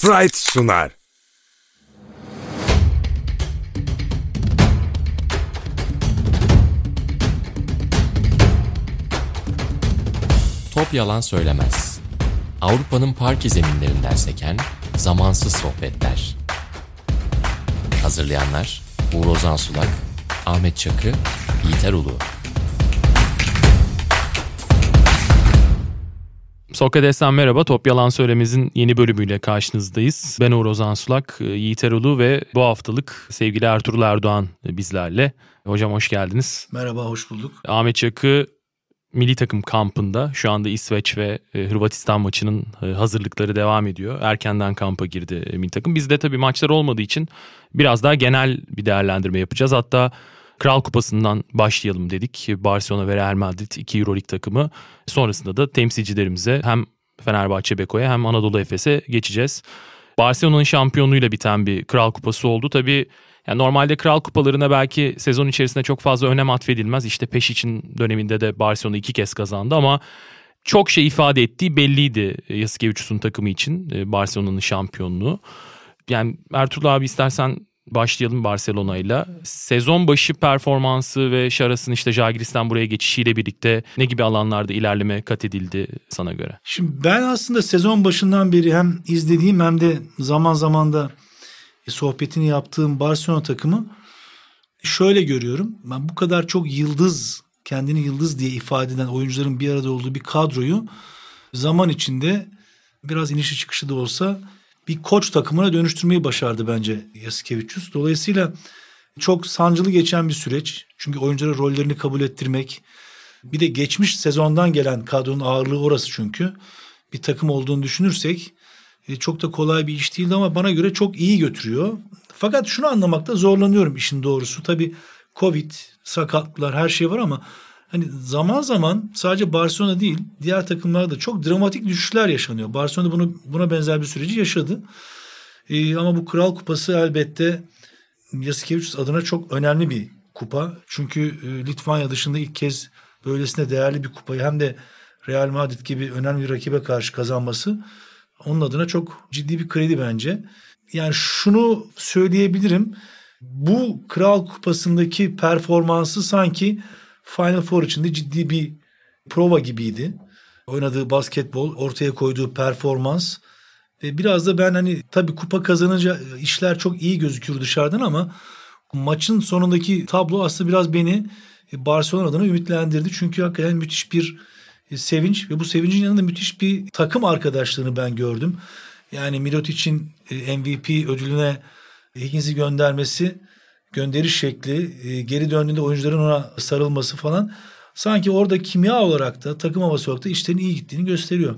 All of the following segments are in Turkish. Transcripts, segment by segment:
Fright sunar. Top yalan söylemez. Avrupa'nın parke zeminlerinden seken zamansız sohbetler. Hazırlayanlar Uğur Ozan Sulak, Ahmet Çakı, Yiğiter Ulu. Sokrates'ten merhaba. Top Yalan Söylemez'in yeni bölümüyle karşınızdayız. Ben Uğur Ozan Sulak, Yiğit Erolu ve bu haftalık sevgili Ertuğrul Erdoğan bizlerle. Hocam hoş geldiniz. Merhaba, hoş bulduk. Ahmet Çakı milli takım kampında şu anda İsveç ve e, Hırvatistan maçının e, hazırlıkları devam ediyor. Erkenden kampa girdi e, milli takım. Bizde tabii maçlar olmadığı için biraz daha genel bir değerlendirme yapacağız. Hatta Kral Kupası'ndan başlayalım dedik. Barcelona ve Real Madrid iki Euroleague takımı. Sonrasında da temsilcilerimize hem Fenerbahçe Beko'ya hem Anadolu Efes'e geçeceğiz. Barcelona'nın şampiyonluğuyla biten bir Kral Kupası oldu. Tabii yani normalde Kral Kupalarına belki sezon içerisinde çok fazla önem atfedilmez. İşte peş için döneminde de Barcelona iki kez kazandı ama çok şey ifade ettiği belliydi Yasikevicius'un takımı için e, Barcelona'nın şampiyonluğu. Yani Ertuğrul abi istersen başlayalım Barcelona ile. Sezon başı performansı ve Şaras'ın işte Jagiris'ten buraya geçişiyle birlikte ne gibi alanlarda ilerleme kat edildi sana göre? Şimdi ben aslında sezon başından beri hem izlediğim hem de zaman zaman da sohbetini yaptığım Barcelona takımı şöyle görüyorum. Ben bu kadar çok yıldız, kendini yıldız diye ifade eden oyuncuların bir arada olduğu bir kadroyu zaman içinde biraz inişi çıkışı da olsa bir koç takımına dönüştürmeyi başardı bence Yasikevicius. Dolayısıyla çok sancılı geçen bir süreç. Çünkü oyunculara rollerini kabul ettirmek. Bir de geçmiş sezondan gelen kadronun ağırlığı orası çünkü. Bir takım olduğunu düşünürsek e, çok da kolay bir iş değildi ama bana göre çok iyi götürüyor. Fakat şunu anlamakta zorlanıyorum işin doğrusu. Tabii Covid, sakatlıklar her şey var ama hani zaman zaman sadece Barcelona değil diğer takımlarda çok dramatik düşüşler yaşanıyor. Barcelona bunu buna benzer bir süreci yaşadı. Ee, ama bu Kral Kupası elbette Yasikevicius adına çok önemli bir kupa. Çünkü e, Litvanya dışında ilk kez böylesine değerli bir kupayı hem de Real Madrid gibi önemli bir rakibe karşı kazanması onun adına çok ciddi bir kredi bence. Yani şunu söyleyebilirim. Bu Kral Kupası'ndaki performansı sanki Final Four içinde ciddi bir prova gibiydi. Oynadığı basketbol, ortaya koyduğu performans. Ve biraz da ben hani tabii kupa kazanınca işler çok iyi gözüküyor dışarıdan ama maçın sonundaki tablo aslında biraz beni Barcelona adına ümitlendirdi. Çünkü hakikaten müthiş bir sevinç ve bu sevincin yanında müthiş bir takım arkadaşlığını ben gördüm. Yani Mirotic'in MVP ödülüne Higgins'i göndermesi gönderiş şekli, e, geri döndüğünde oyuncuların ona sarılması falan sanki orada kimya olarak da takım havası olarak da işlerin iyi gittiğini gösteriyor.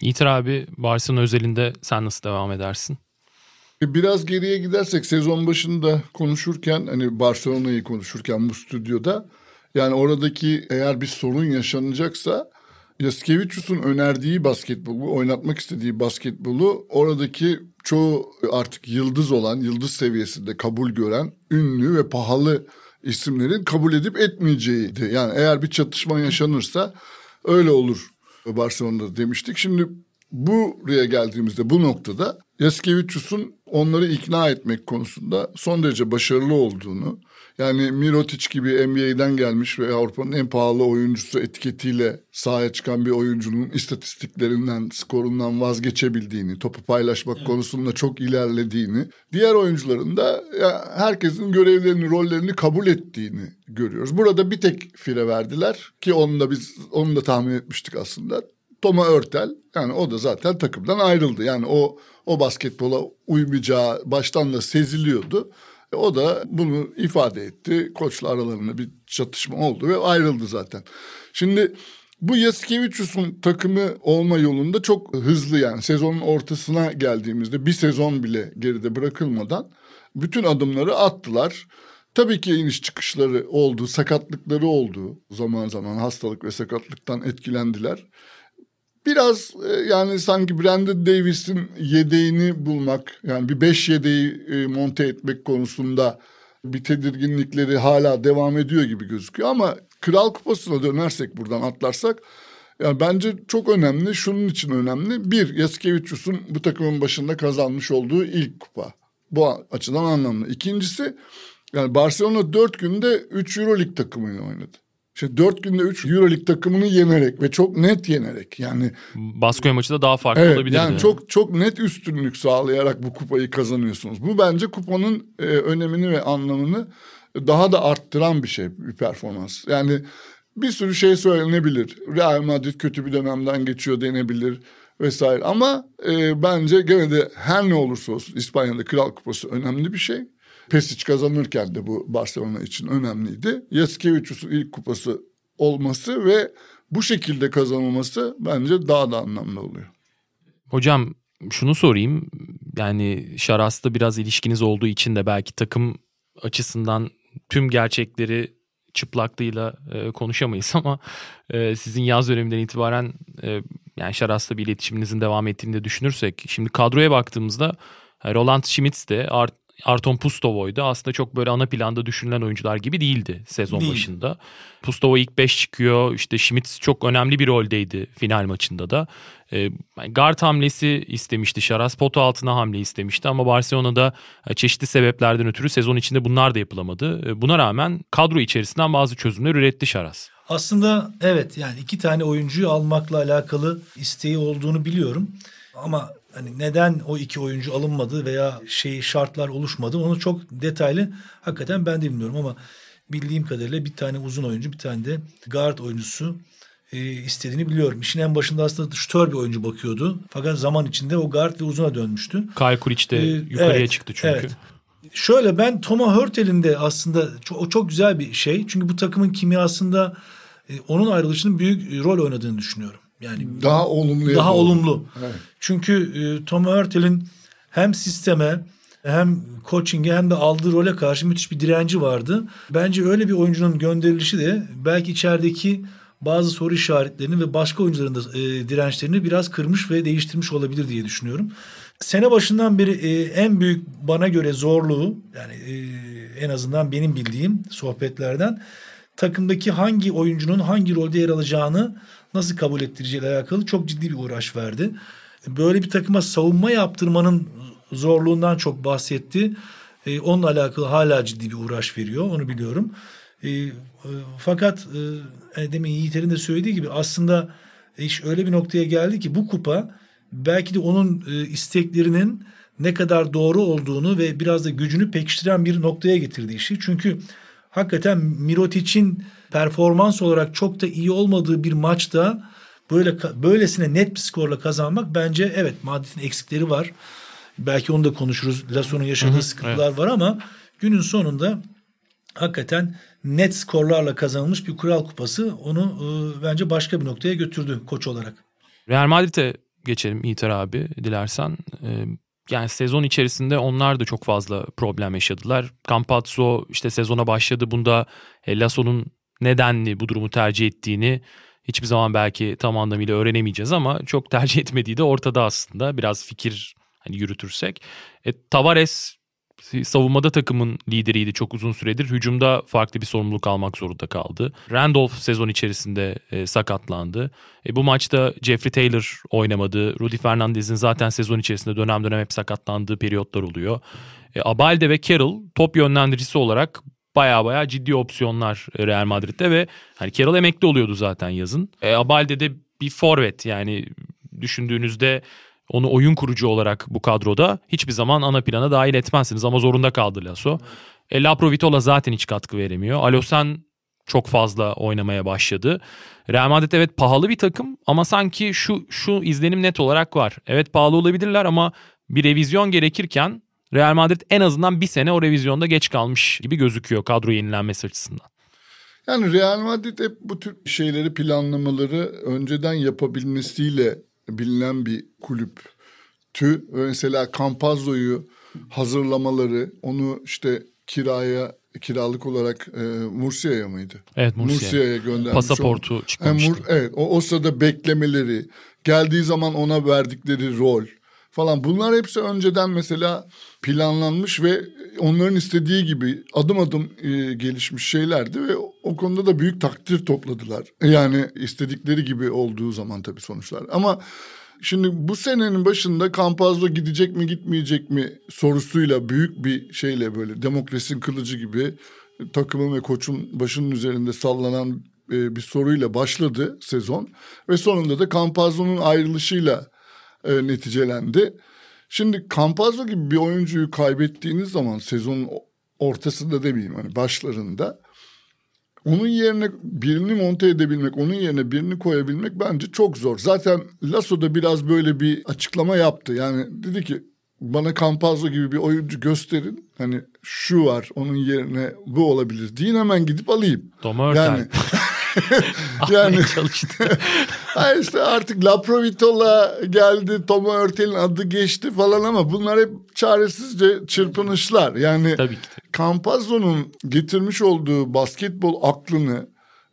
İtir abi Barcelona özelinde sen nasıl devam edersin? E, biraz geriye gidersek sezon başında konuşurken hani Barcelona'yı konuşurken bu stüdyoda yani oradaki eğer bir sorun yaşanacaksa Yaskevicius'un önerdiği basketbolu, oynatmak istediği basketbolu oradaki çoğu artık yıldız olan, yıldız seviyesinde kabul gören, ünlü ve pahalı isimlerin kabul edip etmeyeceğiydi. Yani eğer bir çatışma yaşanırsa öyle olur Barcelona'da demiştik. Şimdi buraya geldiğimizde bu noktada Yaskevicius'un onları ikna etmek konusunda son derece başarılı olduğunu, yani Mirotic gibi NBA'den gelmiş ve Avrupa'nın en pahalı oyuncusu etiketiyle sahaya çıkan bir oyuncunun istatistiklerinden, skorundan vazgeçebildiğini, topu paylaşmak evet. konusunda çok ilerlediğini, diğer oyuncuların da herkesin görevlerini, rollerini kabul ettiğini görüyoruz. Burada bir tek fire verdiler ki onu da biz onu da tahmin etmiştik aslında. Toma Örtel yani o da zaten takımdan ayrıldı. Yani o o basketbola uymayacağı baştan da seziliyordu. E, o da bunu ifade etti. Koçla aralarında bir çatışma oldu ve ayrıldı zaten. Şimdi bu Yasikevicius'un takımı olma yolunda çok hızlı yani sezonun ortasına geldiğimizde bir sezon bile geride bırakılmadan bütün adımları attılar. Tabii ki iniş çıkışları oldu, sakatlıkları oldu. Zaman zaman hastalık ve sakatlıktan etkilendiler. Biraz e, yani sanki Brandon Davis'in yedeğini bulmak yani bir beş yedeği e, monte etmek konusunda bir tedirginlikleri hala devam ediyor gibi gözüküyor ama Kral Kupası'na dönersek buradan atlarsak Yani bence çok önemli. Şunun için önemli. Bir, Yasikevicius'un bu takımın başında kazanmış olduğu ilk kupa. Bu açıdan anlamlı. İkincisi yani Barcelona dört günde 3 Euroleague takımıyla oynadı. İşte dört günde üç Euroleague takımını yenerek ve çok net yenerek yani Baskonya maçı da daha farklı evet, olabilirdi. Yani çok çok net üstünlük sağlayarak bu kupayı kazanıyorsunuz. Bu bence kupanın e, önemini ve anlamını daha da arttıran bir şey bir performans. Yani bir sürü şey söylenebilir. Real Madrid kötü bir dönemden geçiyor denebilir vesaire. Ama e, bence gene de her ne olursa olsun İspanya'da Kral Kupası önemli bir şey. Pesic kazanırken de bu Barcelona için önemliydi. Yasikevicius'un ilk kupası olması ve bu şekilde kazanılması bence daha da anlamlı oluyor. Hocam şunu sorayım. Yani Şaras'ta biraz ilişkiniz olduğu için de belki takım açısından tüm gerçekleri çıplaklığıyla e, konuşamayız ama e, sizin yaz döneminden itibaren e, yani Şaras'la bir iletişiminizin devam ettiğini de düşünürsek şimdi kadroya baktığımızda e, Roland Schmitz de Art, Arton Pustovoy da aslında çok böyle ana planda düşünülen oyuncular gibi değildi sezon Değil. başında. Pustovoy ilk 5 çıkıyor. İşte Schmitz çok önemli bir roldeydi final maçında da. E, guard hamlesi istemişti Şaras. Potu altına hamle istemişti ama Barcelona'da e, çeşitli sebeplerden ötürü sezon içinde bunlar da yapılamadı. E, buna rağmen kadro içerisinden bazı çözümler üretti Şaras. Aslında evet yani iki tane oyuncuyu almakla alakalı isteği olduğunu biliyorum. Ama hani neden o iki oyuncu alınmadı veya şey şartlar oluşmadı onu çok detaylı hakikaten ben de bilmiyorum ama bildiğim kadarıyla bir tane uzun oyuncu bir tane de guard oyuncusu e, istediğini biliyorum. İşin en başında aslında şutör bir oyuncu bakıyordu. Fakat zaman içinde o guard ve uzuna dönmüştü. Kyle Kuric de ee, yukarıya evet, çıktı çünkü. Evet. Şöyle ben Thomas Hurtel'in de aslında çok, o çok güzel bir şey. Çünkü bu takımın kimyasında e, onun ayrılışının büyük rol oynadığını düşünüyorum. Yani daha olumlu. Daha olumlu. Evet. Çünkü e, Tom Hurtel'in hem sisteme hem coaching'e hem de aldığı role karşı müthiş bir direnci vardı. Bence öyle bir oyuncunun gönderilişi de belki içerideki bazı soru işaretlerini ve başka oyuncuların da e, dirençlerini biraz kırmış ve değiştirmiş olabilir diye düşünüyorum. Sene başından beri e, en büyük bana göre zorluğu yani e, en azından benim bildiğim sohbetlerden takımdaki hangi oyuncunun hangi rolde yer alacağını nasıl kabul ettireceğiyle alakalı çok ciddi bir uğraş verdi. Böyle bir takıma savunma yaptırmanın zorluğundan çok bahsetti. E, onunla alakalı hala ciddi bir uğraş veriyor onu biliyorum. E, e, fakat e, demin Yiğiter'in de söylediği gibi aslında iş öyle bir noktaya geldi ki bu kupa belki de onun e, isteklerinin ne kadar doğru olduğunu ve biraz da gücünü pekiştiren bir noktaya getirdi işi. Çünkü hakikaten Mirotic'in performans olarak çok da iyi olmadığı bir maçta böyle böylesine net bir skorla kazanmak bence evet Madrid'in eksikleri var. Belki onu da konuşuruz. Lasso'nun yaşadığı Hı-hı, sıkıntılar evet. var ama günün sonunda hakikaten net skorlarla kazanılmış bir kural kupası onu e, bence başka bir noktaya götürdü koç olarak. Real Madrid'e geçelim İter abi dilersen. E, yani sezon içerisinde onlar da çok fazla problem yaşadılar. Campazzo işte sezona başladı. Bunda e, Lasso'nun nedenli bu durumu tercih ettiğini hiçbir zaman belki tam anlamıyla öğrenemeyeceğiz ama çok tercih etmediği de ortada aslında. Biraz fikir hani yürütürsek. E, Tavares savunmada takımın lideriydi çok uzun süredir. Hücumda farklı bir sorumluluk almak zorunda kaldı. Randolph sezon içerisinde e, sakatlandı. E, bu maçta Jeffrey Taylor oynamadı. Rudy Fernandez'in zaten sezon içerisinde dönem dönem hep sakatlandığı periyotlar oluyor. E, Abalde ve Carroll top yönlendiricisi olarak baya baya ciddi opsiyonlar Real Madrid'de ve hani Carroll emekli oluyordu zaten yazın. E, Abalde de bir forvet yani düşündüğünüzde onu oyun kurucu olarak bu kadroda hiçbir zaman ana plana dahil etmezsiniz ama zorunda kaldı Lasso. E, Laprovitola zaten hiç katkı veremiyor. Alosen çok fazla oynamaya başladı. Real Madrid evet pahalı bir takım ama sanki şu şu izlenim net olarak var. Evet pahalı olabilirler ama bir revizyon gerekirken Real Madrid en azından bir sene o revizyonda geç kalmış gibi gözüküyor kadro yenilenmesi açısından. Yani Real Madrid hep bu tür şeyleri planlamaları önceden yapabilmesiyle bilinen bir kulüp. Tü mesela Campazzo'yu hazırlamaları, onu işte kiraya kiralık olarak e, Mursia'ya mıydı? Evet Mursia'ya göndermiş. Pasaportu çıkmıştı. Yani, evet o, o sırada beklemeleri, geldiği zaman ona verdikleri rol falan bunlar hepsi önceden mesela planlanmış ve onların istediği gibi adım adım e, gelişmiş şeylerdi ve o konuda da büyük takdir topladılar. Yani istedikleri gibi olduğu zaman tabii sonuçlar. Ama şimdi bu senenin başında Campazzo gidecek mi gitmeyecek mi sorusuyla büyük bir şeyle böyle demokrasinin kılıcı gibi takımın ve koçun başının üzerinde sallanan e, bir soruyla başladı sezon ve sonunda da Campazzo'nun ayrılışıyla e, neticelendi. Şimdi Campazzo gibi bir oyuncuyu kaybettiğiniz zaman sezonun ortasında demeyeyim hani başlarında onun yerine birini monte edebilmek, onun yerine birini koyabilmek bence çok zor. Zaten Lasso da biraz böyle bir açıklama yaptı. Yani dedi ki bana Campazzo gibi bir oyuncu gösterin. Hani şu var onun yerine bu olabilir deyin hemen gidip alayım. Doma Yani yani çalıştı. Hayır işte artık La Provitola geldi, Toma Örtel'in adı geçti falan ama bunlar hep çaresizce çırpınışlar. Yani Tabii ki. Campazzo'nun getirmiş olduğu basketbol aklını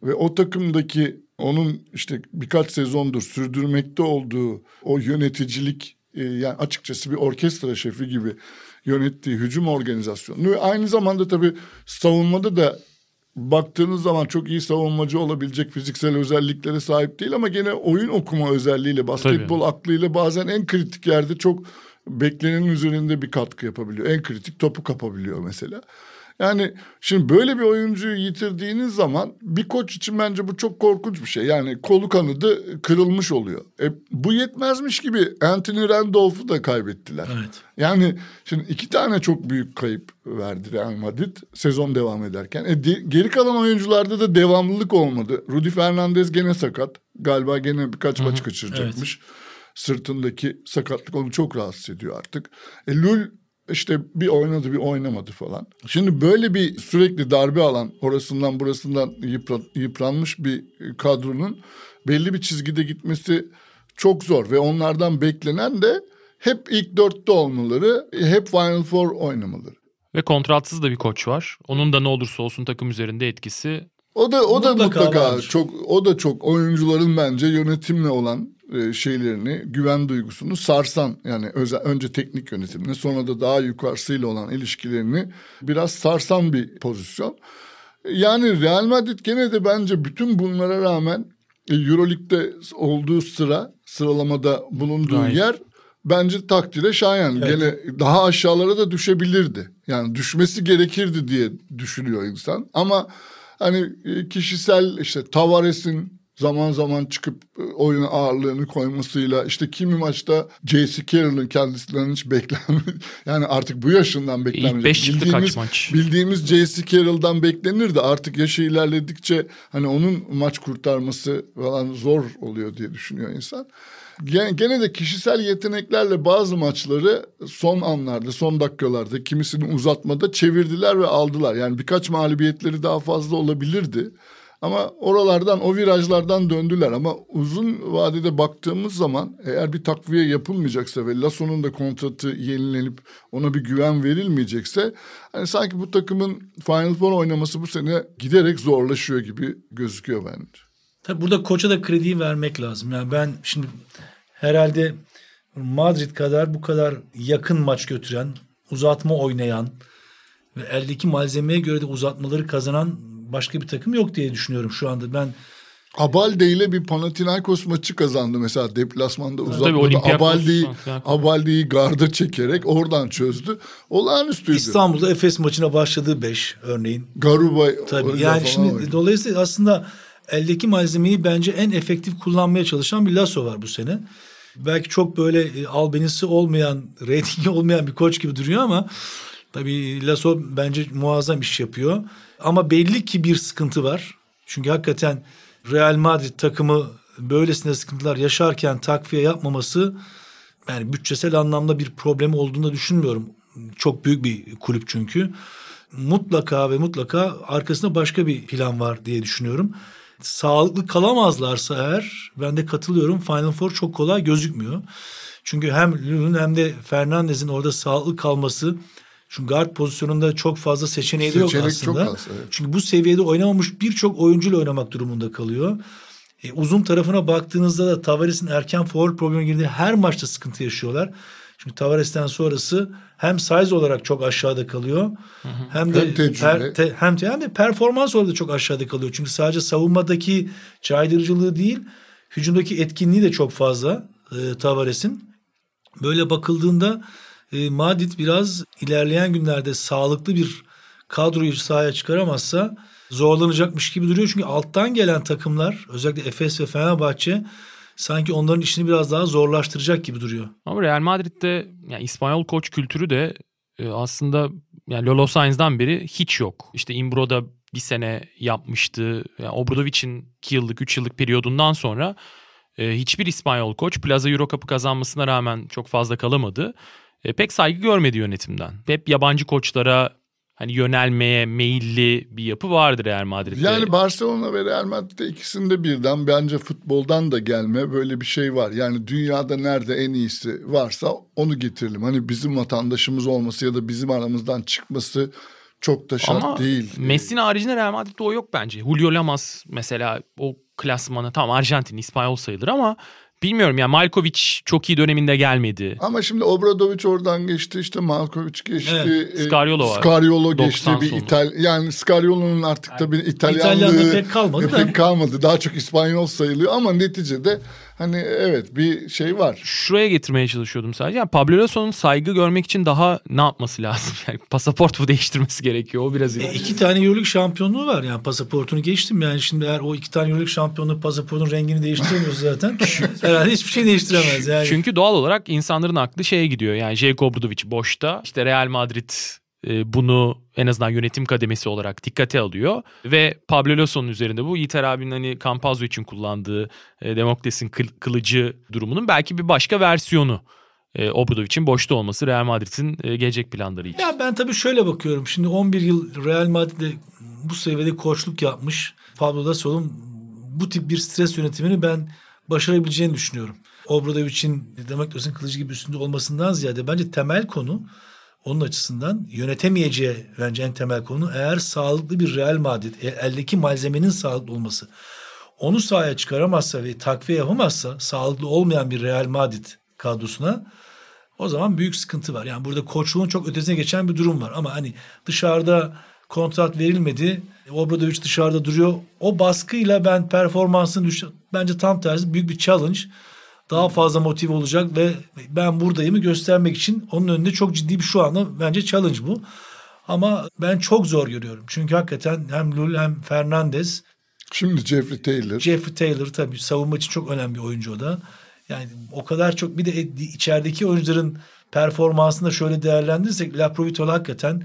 ve o takımdaki onun işte birkaç sezondur sürdürmekte olduğu o yöneticilik e, yani açıkçası bir orkestra şefi gibi yönettiği hücum organizasyonu aynı zamanda tabii savunmada da baktığınız zaman çok iyi savunmacı olabilecek fiziksel özelliklere sahip değil ama gene oyun okuma özelliğiyle, basketbol aklıyla bazen en kritik yerde çok beklenenin üzerinde bir katkı yapabiliyor. En kritik topu kapabiliyor mesela. Yani şimdi böyle bir oyuncuyu yitirdiğiniz zaman bir koç için bence bu çok korkunç bir şey. Yani kolu kanadı kırılmış oluyor. E, bu yetmezmiş gibi Anthony Randolph'u da kaybettiler. Evet. Yani şimdi iki tane çok büyük kayıp verdi Real Madrid sezon devam ederken. E, di- geri kalan oyuncularda da devamlılık olmadı. Rudy Fernandez gene sakat. Galiba gene birkaç maç kaçıracakmış. Sırtındaki sakatlık onu çok rahatsız ediyor artık. E, Lul işte bir oynadı bir oynamadı falan. Şimdi böyle bir sürekli darbe alan orasından burasından yıpra- yıpranmış bir kadronun belli bir çizgide gitmesi çok zor. Ve onlardan beklenen de hep ilk dörtte olmaları, hep Final Four oynamaları. Ve kontratsız da bir koç var. Onun da ne olursa olsun takım üzerinde etkisi O da o da Mutlaka mutlaka vardır. çok o da çok oyuncuların bence yönetimle olan e, şeylerini, güven duygusunu sarsan yani özel, önce teknik yönetimini sonra da daha yukarısıyla olan ilişkilerini biraz sarsan bir pozisyon. Yani Real Madrid gene de bence bütün bunlara rağmen e, Euroleague'de olduğu sıra sıralamada bulunduğu Gayet. yer bence takdire şayan. Gene daha aşağılara da düşebilirdi. Yani düşmesi gerekirdi diye düşünüyor insan. Ama hani e, kişisel işte Tavares'in zaman zaman çıkıp e, oyuna ağırlığını koymasıyla işte kimi maçta J.C. Carroll'ın kendisinden hiç beklenmiyor. Yani artık bu yaşından beklenmiyor. İlk beş çıktı kaç maç? Bildiğimiz J.C. Carroll'dan beklenirdi. Artık yaşı ilerledikçe hani onun maç kurtarması falan zor oluyor diye düşünüyor insan. Gene, gene de kişisel yeteneklerle bazı maçları son anlarda, son dakikalarda kimisini uzatmada çevirdiler ve aldılar. Yani birkaç mağlubiyetleri daha fazla olabilirdi. Ama oralardan, o virajlardan döndüler. Ama uzun vadede baktığımız zaman eğer bir takviye yapılmayacaksa ve Lasso'nun da kontratı yenilenip ona bir güven verilmeyecekse... Hani sanki bu takımın Final Four oynaması bu sene giderek zorlaşıyor gibi gözüküyor bence. Tabii burada koça da krediyi vermek lazım. Yani ben şimdi herhalde Madrid kadar bu kadar yakın maç götüren, uzatma oynayan ve eldeki malzemeye göre de uzatmaları kazanan başka bir takım yok diye düşünüyorum şu anda. Ben Abalde ile bir Panathinaikos maçı kazandı mesela deplasmanda uzatmada. Abalde'yi. Abalde'yi garda çekerek oradan çözdü. Olağanüstüydü. İstanbul'da Efes maçına başladığı 5 örneğin. Garuba Tabii yani şimdi oynadı. dolayısıyla aslında eldeki malzemeyi bence en efektif kullanmaya çalışan bir Lasso var bu sene. Belki çok böyle e, albenisi olmayan, reytingi olmayan bir koç gibi duruyor ama tabii Lasso bence muazzam iş yapıyor. Ama belli ki bir sıkıntı var. Çünkü hakikaten Real Madrid takımı böylesine sıkıntılar yaşarken takviye yapmaması yani bütçesel anlamda bir problem olduğunu düşünmüyorum. Çok büyük bir kulüp çünkü. Mutlaka ve mutlaka arkasında başka bir plan var diye düşünüyorum. Sağlıklı kalamazlarsa eğer ben de katılıyorum Final Four çok kolay gözükmüyor. Çünkü hem Lul'un hem de Fernandez'in orada sağlıklı kalması çünkü guard pozisyonunda çok fazla seçeneği de yok aslında. çok az, evet. Çünkü bu seviyede oynamamış birçok oyuncuyla oynamak durumunda kalıyor. E, uzun tarafına baktığınızda da Tavares'in erken forward problemi girdiği her maçta sıkıntı yaşıyorlar. Çünkü Tavares'ten sonrası hem size olarak çok aşağıda kalıyor. Hem de Hem tecrübe. per- te- hem, te- hem de performans olarak da çok aşağıda kalıyor. Çünkü sadece savunmadaki caydırıcılığı değil, hücumdaki etkinliği de çok fazla e, Tavares'in. Böyle bakıldığında e, Madrid biraz ilerleyen günlerde sağlıklı bir kadroyu sahaya çıkaramazsa zorlanacakmış gibi duruyor. Çünkü alttan gelen takımlar özellikle Efes ve Fenerbahçe sanki onların işini biraz daha zorlaştıracak gibi duruyor. Ama Real Madrid'de yani İspanyol koç kültürü de e, aslında yani Lolo Sainz'dan beri hiç yok. İşte Imbro'da bir sene yapmıştı. Yani Obradovic'in 2 yıllık 3 yıllık periyodundan sonra e, hiçbir İspanyol koç Plaza Euro Cup'ı kazanmasına rağmen çok fazla kalamadı. E, pek saygı görmedi yönetimden. Hep yabancı koçlara hani yönelmeye meyilli bir yapı vardır Real Madrid'de. Yani Barcelona ve Real Madrid'de ikisinde birden bence futboldan da gelme böyle bir şey var. Yani dünyada nerede en iyisi varsa onu getirelim. Hani bizim vatandaşımız olması ya da bizim aramızdan çıkması çok da şart Ama değil. Messi'nin haricinde Real Madrid'de o yok bence. Julio Lamas mesela o klasmanı tamam Arjantin, İspanyol sayılır ama bilmiyorum ya Malkovic çok iyi döneminde gelmedi. Ama şimdi Obradovic oradan geçti işte Malkovic geçti. Evet. e, Scariolo var. Scariolo geçti 90 bir. İtal yani Scariolo'nun artık tabii İtalyanlığı İtalyanlığı pek kalmadı pek kalmadı. Daha çok İspanyol sayılıyor ama neticede hani evet bir şey var. Şuraya getirmeye çalışıyordum sadece. Yani Pablo Lasso'nun saygı görmek için daha ne yapması lazım? Yani pasaport mu değiştirmesi gerekiyor? O biraz E, iki tane Euroleague şampiyonluğu var yani pasaportunu geçtim yani şimdi eğer o iki tane Euroleague şampiyonluğu pasaportun rengini değiştiremiyoruz zaten herhalde hiçbir şey değiştiremez yani. Çünkü doğal olarak insanların aklı şeye gidiyor. Yani J. Obradovic boşta. İşte Real Madrid bunu en azından yönetim kademesi olarak dikkate alıyor. Ve Pablo Lasso'nun üzerinde bu Yiğiter abinin hani Campazzo için kullandığı e, Demokras'in kıl- kılıcı durumunun belki bir başka versiyonu. E, Obradovic'in boşta olması Real Madrid'in e, gelecek planları için. Ya ben tabii şöyle bakıyorum. Şimdi 11 yıl Real Madrid'de bu seviyede koçluk yapmış. Pablo Lasso'nun bu tip bir stres yönetimini ben başarabileceğini düşünüyorum. Obradovic'in Demokras'ın kılıcı gibi üstünde olmasından ziyade bence temel konu onun açısından yönetemeyeceği bence en temel konu eğer sağlıklı bir Real Madrid e- eldeki malzemenin sağlıklı olması onu sahaya çıkaramazsa ve takviye yapamazsa sağlıklı olmayan bir Real Madrid kadrosuna o zaman büyük sıkıntı var. Yani burada koçluğun çok ötesine geçen bir durum var. Ama hani dışarıda kontrat verilmedi. Obradovic dışarıda duruyor. O baskıyla ben performansını düş bence tam tersi büyük bir challenge. Daha fazla motive olacak ve ben buradayımı göstermek için onun önünde çok ciddi bir şu anda bence challenge bu. Ama ben çok zor görüyorum. Çünkü hakikaten hem Lul hem Fernandez Şimdi Jeffrey Taylor. Jeffrey Taylor tabii savunma için çok önemli bir oyuncu o da. Yani o kadar çok bir de e- içerideki oyuncuların performansını da şöyle değerlendirirsek La Provitola hakikaten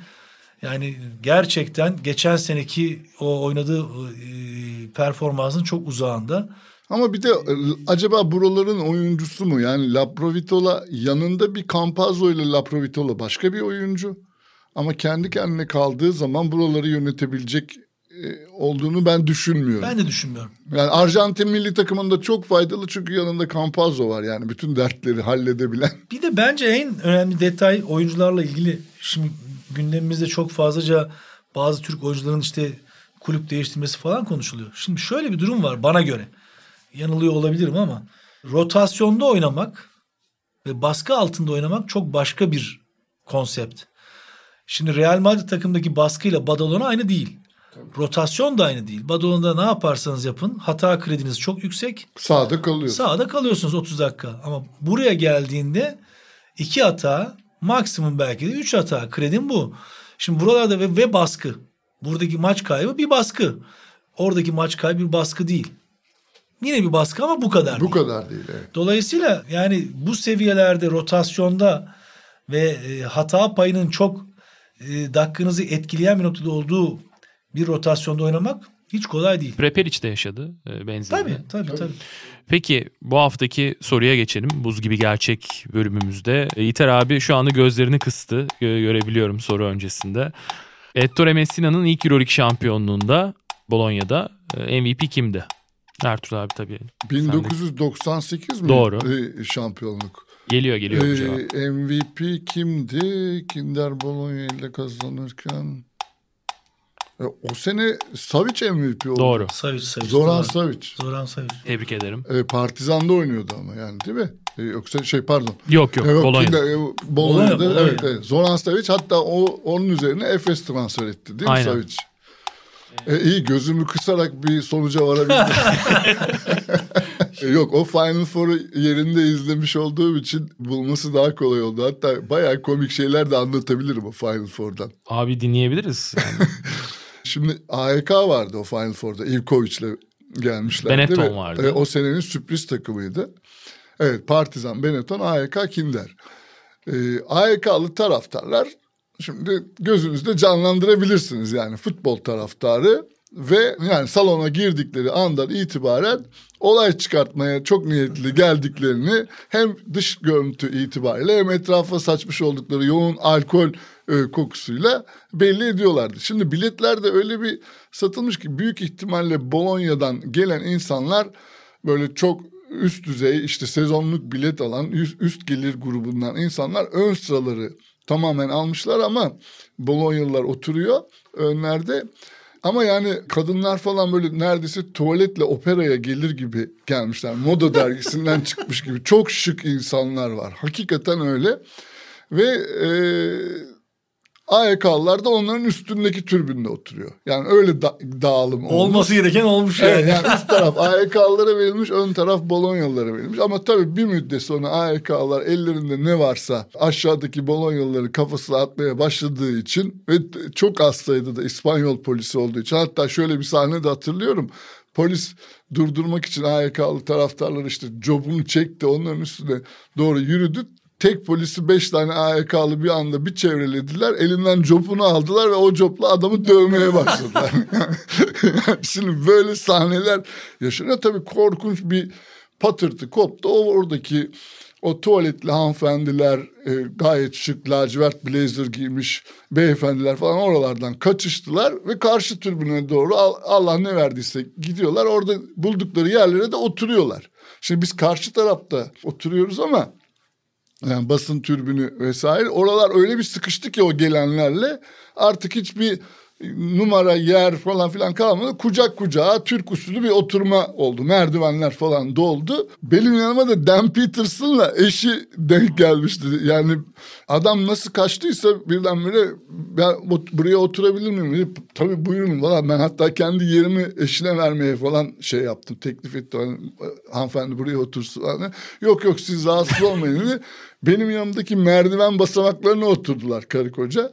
yani gerçekten geçen seneki o oynadığı e, performansın çok uzağında. Ama bir de e, acaba buraların oyuncusu mu? Yani Laprovitola yanında bir Campazzo ile Laprovitola başka bir oyuncu. Ama kendi kendine kaldığı zaman buraları yönetebilecek e, olduğunu ben düşünmüyorum. Ben de düşünmüyorum. Yani Arjantin milli takımında çok faydalı çünkü yanında Campazzo var yani bütün dertleri halledebilen. Bir de bence en önemli detay oyuncularla ilgili. Şimdi gündemimizde çok fazlaca bazı Türk oyuncuların işte kulüp değiştirmesi falan konuşuluyor. Şimdi şöyle bir durum var bana göre. Yanılıyor olabilirim ama rotasyonda oynamak ve baskı altında oynamak çok başka bir konsept. Şimdi Real Madrid takımdaki baskıyla Badalona aynı değil. Rotasyon da aynı değil. Badalona'da ne yaparsanız yapın hata krediniz çok yüksek. Sağda kalıyor. Sahada kalıyorsunuz 30 dakika. Ama buraya geldiğinde iki hata maksimum belki de üç hata. Kredim bu. Şimdi buralarda ve, ve baskı. Buradaki maç kaybı bir baskı. Oradaki maç kaybı bir baskı değil. Yine bir baskı ama bu kadar Bu değil. kadar değil evet. Dolayısıyla yani bu seviyelerde rotasyonda ve e, hata payının çok e, dakikanızı etkileyen bir noktada olduğu bir rotasyonda oynamak hiç kolay değil. Prepelic de yaşadı e, benzerini. Tabii tabii tabii. Peki bu haftaki soruya geçelim. Buz gibi gerçek bölümümüzde. E, Yiğiter abi şu anda gözlerini kıstı. Gö- görebiliyorum soru öncesinde. Ettore Messina'nın ilk Euroleague şampiyonluğunda Bolonya'da MVP kimdi? Ertuğrul abi tabii. 1998 mi? Doğru. e, şampiyonluk. Geliyor geliyor Ee, cevap. MVP kimdi? Kinder Bologna ile kazanırken E, o sene Savic MVP oldu. Doğru. Savic, Savic. Zoran doğru. Savic. Zoran Savic. Tebrik ederim. E, Partizan'da oynuyordu ama yani değil mi? E, yoksa şey pardon. Yok yok. E, yok, Bologna. kimde? E, Bolonya'da Bologna, evet, Bologna. evet. Zoran Savic hatta o onun üzerine Efes transfer etti değil mi Aynen. Savic? E, iyi gözümü kısarak bir sonuca varabildim. Yok o Final Four'u yerinde izlemiş olduğum için bulması daha kolay oldu. Hatta bayağı komik şeyler de anlatabilirim o Final Four'dan. Abi dinleyebiliriz. Yani. Şimdi AEK vardı o Final Four'da. Ivkovic'le gelmişlerdi. Benetton vardı. e, o senenin sürpriz takımıydı. Evet Partizan, Benetton, AEK, Kinder. E, AEK'lı taraftarlar şimdi gözünüzde canlandırabilirsiniz yani futbol taraftarı ve yani salona girdikleri andan itibaren olay çıkartmaya çok niyetli geldiklerini hem dış görüntü itibariyle hem etrafa saçmış oldukları yoğun alkol e, kokusuyla belli ediyorlardı. Şimdi biletler de öyle bir satılmış ki büyük ihtimalle Bolonya'dan gelen insanlar böyle çok üst düzey işte sezonluk bilet alan üst, üst gelir grubundan insanlar ön sıraları tamamen almışlar ama Bolonyalılar oturuyor önlerde. Ama yani kadınlar falan böyle neredeyse tuvaletle operaya gelir gibi gelmişler. Moda dergisinden çıkmış gibi. Çok şık insanlar var. Hakikaten öyle. Ve e, AYK'lılar da onların üstündeki türbünde oturuyor. Yani öyle da- dağılım olmuş. Olması gereken olmuş yani. Evet, yani üst taraf AYK'lılara verilmiş, ön taraf Bolonyalılara verilmiş. Ama tabii bir müddet sonra AYK'lılar ellerinde ne varsa aşağıdaki Bolonyalıları kafasına atmaya başladığı için ve çok az sayıda da İspanyol polisi olduğu için hatta şöyle bir sahne de hatırlıyorum. Polis durdurmak için AYK'lı taraftarlar işte cobunu çekti onların üstüne doğru yürüdü. Tek polisi beş tane AYK'lı bir anda bir çevrelediler. Elinden copunu aldılar ve o copla adamı dövmeye başladılar. Şimdi böyle sahneler yaşanıyor. Tabii korkunç bir patırtı koptu. O oradaki o tuvaletli hanımefendiler e, gayet şık lacivert blazer giymiş beyefendiler falan oralardan kaçıştılar ve karşı tribüne doğru Al- Allah ne verdiyse gidiyorlar. Orada buldukları yerlere de oturuyorlar. Şimdi biz karşı tarafta oturuyoruz ama yani basın türbünü vesaire oralar öyle bir sıkıştı ki o gelenlerle artık hiçbir numara yer falan filan kalmadı. Kucak kucağa Türk usulü bir oturma oldu. Merdivenler falan doldu. Benim yanıma da Dan Peterson'la eşi denk gelmişti. Yani adam nasıl kaçtıysa birdenbire ben buraya oturabilir miyim? Dedi, Tabii buyurun falan. Ben hatta kendi yerimi eşine vermeye falan şey yaptım. Teklif etti. Hani, hanımefendi buraya otursun. Hani, yok yok siz rahatsız olmayın dedi. Benim yanımdaki merdiven basamaklarına oturdular karı koca.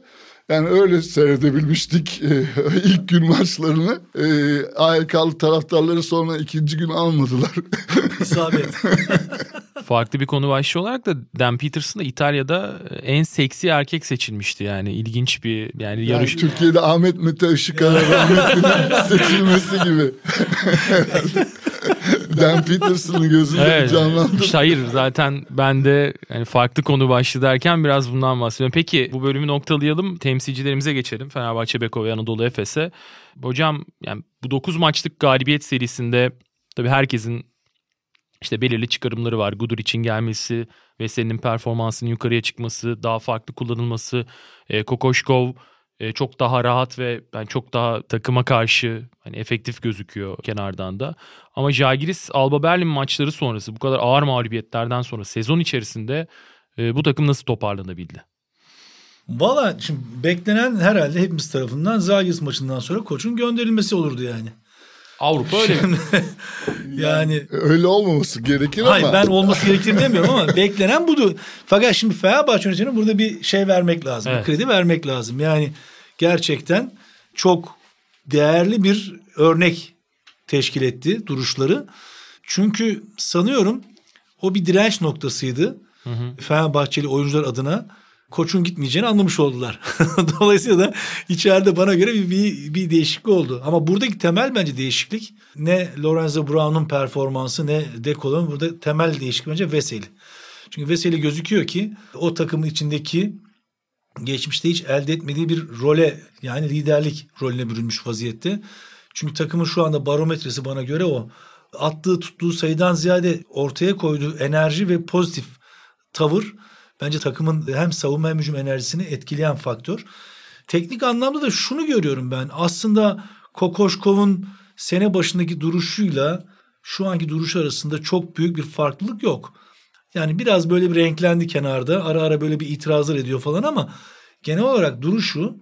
Yani öyle seyredebilmiştik e, ilk gün maçlarını. E, AYK'lı taraftarları sonra ikinci gün almadılar. İsabet. Farklı bir konu başlığı olarak da Dan Peterson da İtalya'da en seksi erkek seçilmişti yani ilginç bir yani Yani yarış Türkiye'de Ahmet Mete rahmetlinin seçilmesi gibi. Dan Peterson'ın gözünde Evet. canlandı. İşte hayır zaten ben de yani farklı konu başlığı derken biraz bundan bahsediyorum. Peki bu bölümü noktalayalım. Temsilcilerimize geçelim. Fenerbahçe, Beko ve Anadolu Efes'e. Hocam yani bu 9 maçlık galibiyet serisinde tabii herkesin işte belirli çıkarımları var. Gudur için gelmesi ve senin performansının yukarıya çıkması, daha farklı kullanılması, e, Kokoşkov e, çok daha rahat ve ben çok daha takıma karşı hani efektif gözüküyor kenardan da. Ama Jagiris Alba Berlin maçları sonrası bu kadar ağır mağlubiyetlerden sonra sezon içerisinde e, bu takım nasıl toparlanabildi? Valla şimdi beklenen herhalde hepimiz tarafından Zagis maçından sonra koçun gönderilmesi olurdu yani. Avrupa öyle mi? Yani Öyle olmaması gerekir hayır ama. ben olması gerekir demiyorum ama beklenen budur. Fakat şimdi Fenerbahçe yönetimine burada bir şey vermek lazım. Evet. Bir kredi vermek lazım. Yani gerçekten çok değerli bir örnek teşkil etti duruşları. Çünkü sanıyorum o bir direnç noktasıydı. Fenerbahçeli oyuncular adına koçun gitmeyeceğini anlamış oldular. Dolayısıyla da içeride bana göre bir, bir, bir değişiklik oldu. Ama buradaki temel bence değişiklik ne Lorenzo Brown'un performansı ne Deco'nun burada temel değişiklik bence Veseli. Çünkü Veseli gözüküyor ki o takımın içindeki geçmişte hiç elde etmediği bir role yani liderlik rolüne bürünmüş vaziyette. Çünkü takımın şu anda barometresi bana göre o. Attığı tuttuğu sayıdan ziyade ortaya koyduğu enerji ve pozitif tavır bence takımın hem savunma hem hücum enerjisini etkileyen faktör. teknik anlamda da şunu görüyorum ben. Aslında Kokoşkov'un sene başındaki duruşuyla şu anki duruş arasında çok büyük bir farklılık yok. Yani biraz böyle bir renklendi kenarda. Ara ara böyle bir itirazlar ediyor falan ama genel olarak duruşu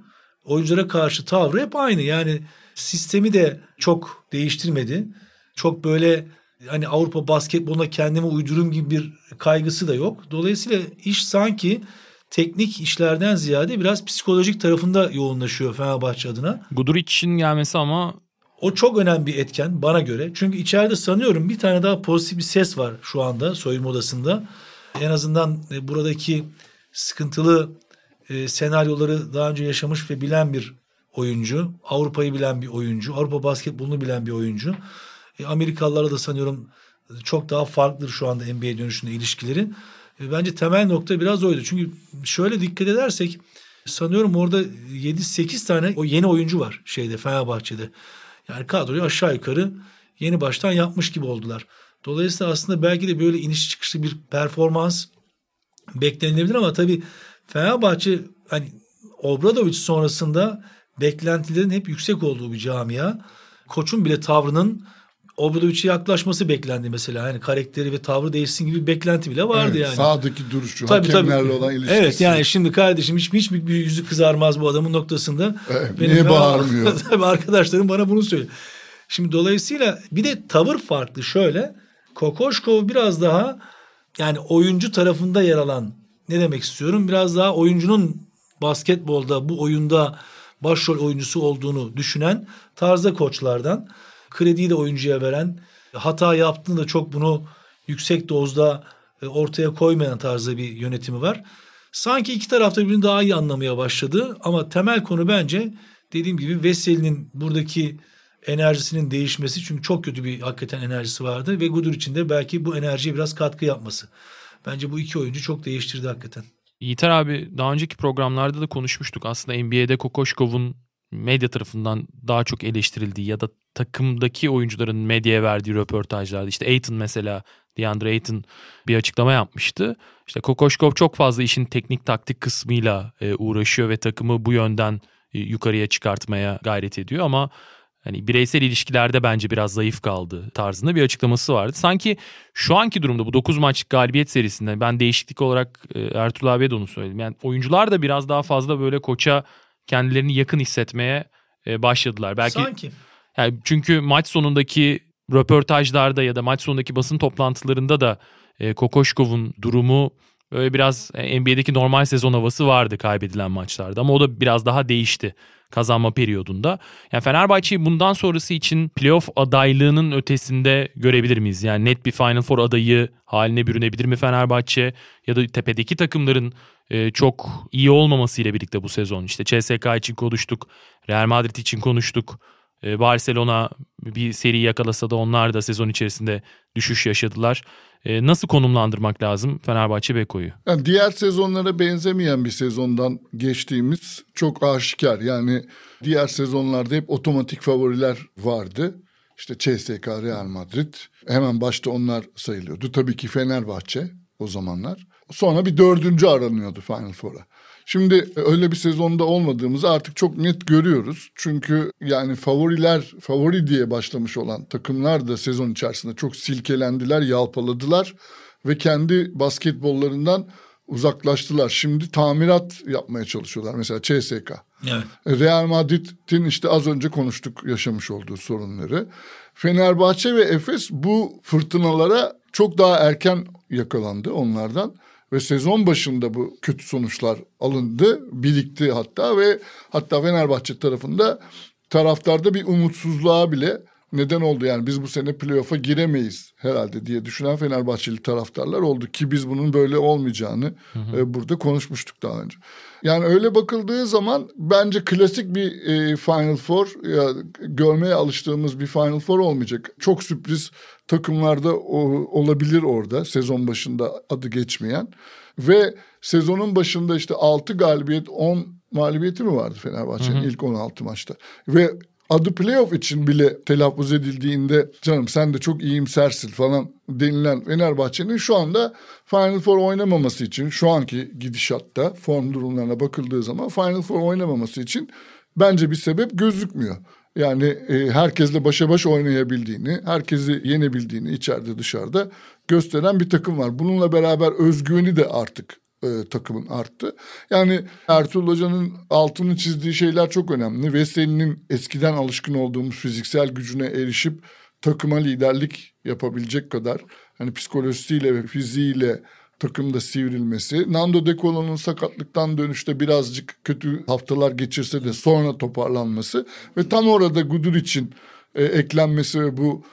oyunculara karşı tavrı hep aynı. Yani sistemi de çok değiştirmedi. Çok böyle hani Avrupa basketboluna kendime uydurum gibi bir kaygısı da yok. Dolayısıyla iş sanki teknik işlerden ziyade biraz psikolojik tarafında yoğunlaşıyor Fenerbahçe adına. Guduric'in gelmesi ama O çok önemli bir etken bana göre. Çünkü içeride sanıyorum bir tane daha pozitif bir ses var şu anda soyunma odasında. En azından e, buradaki sıkıntılı e, senaryoları daha önce yaşamış ve bilen bir oyuncu. Avrupa'yı bilen bir oyuncu. Avrupa basketbolunu bilen bir oyuncu. E, Amerikalılarla da sanıyorum çok daha farklıdır şu anda NBA dönüşünde ilişkileri. E, bence temel nokta biraz oydu. Çünkü şöyle dikkat edersek sanıyorum orada 7-8 tane o yeni oyuncu var şeyde Fenerbahçe'de. Yani kadroyu aşağı yukarı yeni baştan yapmış gibi oldular. Dolayısıyla aslında belki de böyle iniş çıkışlı bir performans beklenilebilir ama tabii Fenerbahçe hani Obradoviç sonrasında beklentilerin hep yüksek olduğu bir camia. Koçun bile tavrının Obradoviç'e yaklaşması beklendi mesela. Yani karakteri ve tavrı değişsin gibi bir beklenti bile vardı Evet, yani. Sağdaki duruşu, Tabii, hakemlerle tabii. olan ilişkisi. Evet yani şimdi kardeşim hiç, hiç bir yüzü kızarmaz bu adamın noktasında. Evet, Benim niye bağırmıyor? Tabii arkadaşlarım bana bunu söylüyor. Şimdi dolayısıyla bir de tavır farklı şöyle. Kokoşkov biraz daha yani oyuncu tarafında yer alan ne demek istiyorum? Biraz daha oyuncunun basketbolda bu oyunda başrol oyuncusu olduğunu düşünen tarzda koçlardan. Krediyi de oyuncuya veren, hata yaptığında çok bunu yüksek dozda e, ortaya koymayan tarzda bir yönetimi var. Sanki iki tarafta birbirini daha iyi anlamaya başladı ama temel konu bence dediğim gibi Veseli'nin buradaki enerjisinin değişmesi çünkü çok kötü bir hakikaten enerjisi vardı ve Gudur için de belki bu enerjiye biraz katkı yapması. Bence bu iki oyuncu çok değiştirdi hakikaten. Yiğiter abi daha önceki programlarda da konuşmuştuk. Aslında NBA'de Kokoşkov'un medya tarafından daha çok eleştirildiği ya da takımdaki oyuncuların medyaya verdiği röportajlarda işte Ayton mesela DeAndre Ayton bir açıklama yapmıştı. İşte Kokoşkov çok fazla işin teknik taktik kısmıyla e, uğraşıyor ve takımı bu yönden e, yukarıya çıkartmaya gayret ediyor ama hani bireysel ilişkilerde bence biraz zayıf kaldı tarzında bir açıklaması vardı. Sanki şu anki durumda bu 9 maçlık galibiyet serisinde ben değişiklik olarak e, Ertuğrul abiye de onu söyledim. Yani oyuncular da biraz daha fazla böyle koça kendilerini yakın hissetmeye e, başladılar. Belki Sanki. yani çünkü maç sonundaki röportajlarda ya da maç sonundaki basın toplantılarında da e, Kokoşkov'un durumu böyle biraz e, NBA'deki normal sezon havası vardı kaybedilen maçlarda ama o da biraz daha değişti kazanma periyodunda. Yani Fenerbahçe'yi bundan sonrası için playoff adaylığının ötesinde görebilir miyiz? Yani net bir Final Four adayı haline bürünebilir mi Fenerbahçe? Ya da tepedeki takımların e, çok iyi olmamasıyla birlikte bu sezon. işte CSK için konuştuk, Real Madrid için konuştuk. E, Barcelona bir seri yakalasa da onlar da sezon içerisinde düşüş yaşadılar. E, nasıl konumlandırmak lazım Fenerbahçe Beko'yu? Yani diğer sezonlara benzemeyen bir sezondan geçtiğimiz çok aşikar. Yani diğer sezonlarda hep otomatik favoriler vardı. İşte CSK, Real Madrid. Hemen başta onlar sayılıyordu. Tabii ki Fenerbahçe o zamanlar. Sonra bir dördüncü aranıyordu Final Four'a. Şimdi öyle bir sezonda olmadığımızı artık çok net görüyoruz. Çünkü yani favoriler, favori diye başlamış olan takımlar da sezon içerisinde çok silkelendiler, yalpaladılar ve kendi basketbollarından uzaklaştılar. Şimdi tamirat yapmaya çalışıyorlar. Mesela CSK. Evet. Real Madrid'in işte az önce konuştuk yaşamış olduğu sorunları. Fenerbahçe ve Efes bu fırtınalara çok daha erken yakalandı onlardan. Ve sezon başında bu kötü sonuçlar alındı, birikti hatta ve hatta Fenerbahçe tarafında taraftarda bir umutsuzluğa bile neden oldu. Yani biz bu sene playoff'a giremeyiz herhalde diye düşünen Fenerbahçeli taraftarlar oldu ki biz bunun böyle olmayacağını e, burada konuşmuştuk daha önce. Yani öyle bakıldığı zaman bence klasik bir e, Final Four ya görmeye alıştığımız bir Final Four olmayacak. Çok sürpriz takımlarda o, olabilir orada sezon başında adı geçmeyen. Ve sezonun başında işte 6 galibiyet 10 mağlubiyeti mi vardı Fenerbahçe'nin ilk 16 maçta. Ve adı playoff için bile telaffuz edildiğinde canım sen de çok iyimsersin falan denilen Fenerbahçe'nin şu anda Final Four oynamaması için şu anki gidişatta form durumlarına bakıldığı zaman Final Four oynamaması için bence bir sebep gözükmüyor. Yani e, herkesle başa baş oynayabildiğini, herkesi yenebildiğini içeride dışarıda gösteren bir takım var. Bununla beraber özgüveni de artık e, takımın arttı. Yani Ertuğrul Hoca'nın altını çizdiği şeyler çok önemli. Veseli'nin eskiden alışkın olduğumuz fiziksel gücüne erişip takıma liderlik yapabilecek kadar hani psikolojisiyle ve fiziğiyle takımda sivrilmesi. Nando De Colo'nun sakatlıktan dönüşte birazcık kötü haftalar geçirse de sonra toparlanması ve tam orada Gudur için e, eklenmesi ve bu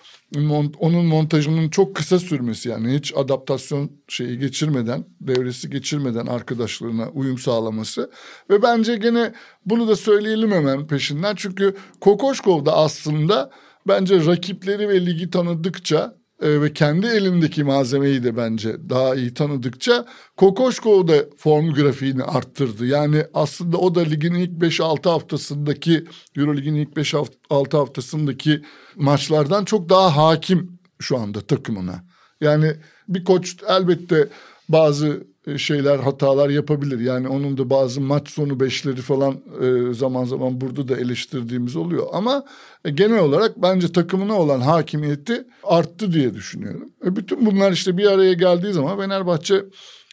onun montajının çok kısa sürmesi yani hiç adaptasyon şeyi geçirmeden, devresi geçirmeden arkadaşlarına uyum sağlaması. Ve bence gene bunu da söyleyelim hemen peşinden. Çünkü Kokoşkov da aslında bence rakipleri ve ligi tanıdıkça e, ve kendi elindeki malzemeyi de bence daha iyi tanıdıkça Kokoşkov da form grafiğini arttırdı. Yani aslında o da ligin ilk 5-6 haftasındaki Eurolig'in ilk 5-6 haftasındaki maçlardan çok daha hakim şu anda takımına. Yani bir koç elbette bazı şeyler hatalar yapabilir. Yani onun da bazı maç sonu beşleri falan e, zaman zaman burada da eleştirdiğimiz oluyor. Ama e, genel olarak bence takımına olan hakimiyeti arttı diye düşünüyorum. Bütün bunlar işte bir araya geldiği zaman Fenerbahçe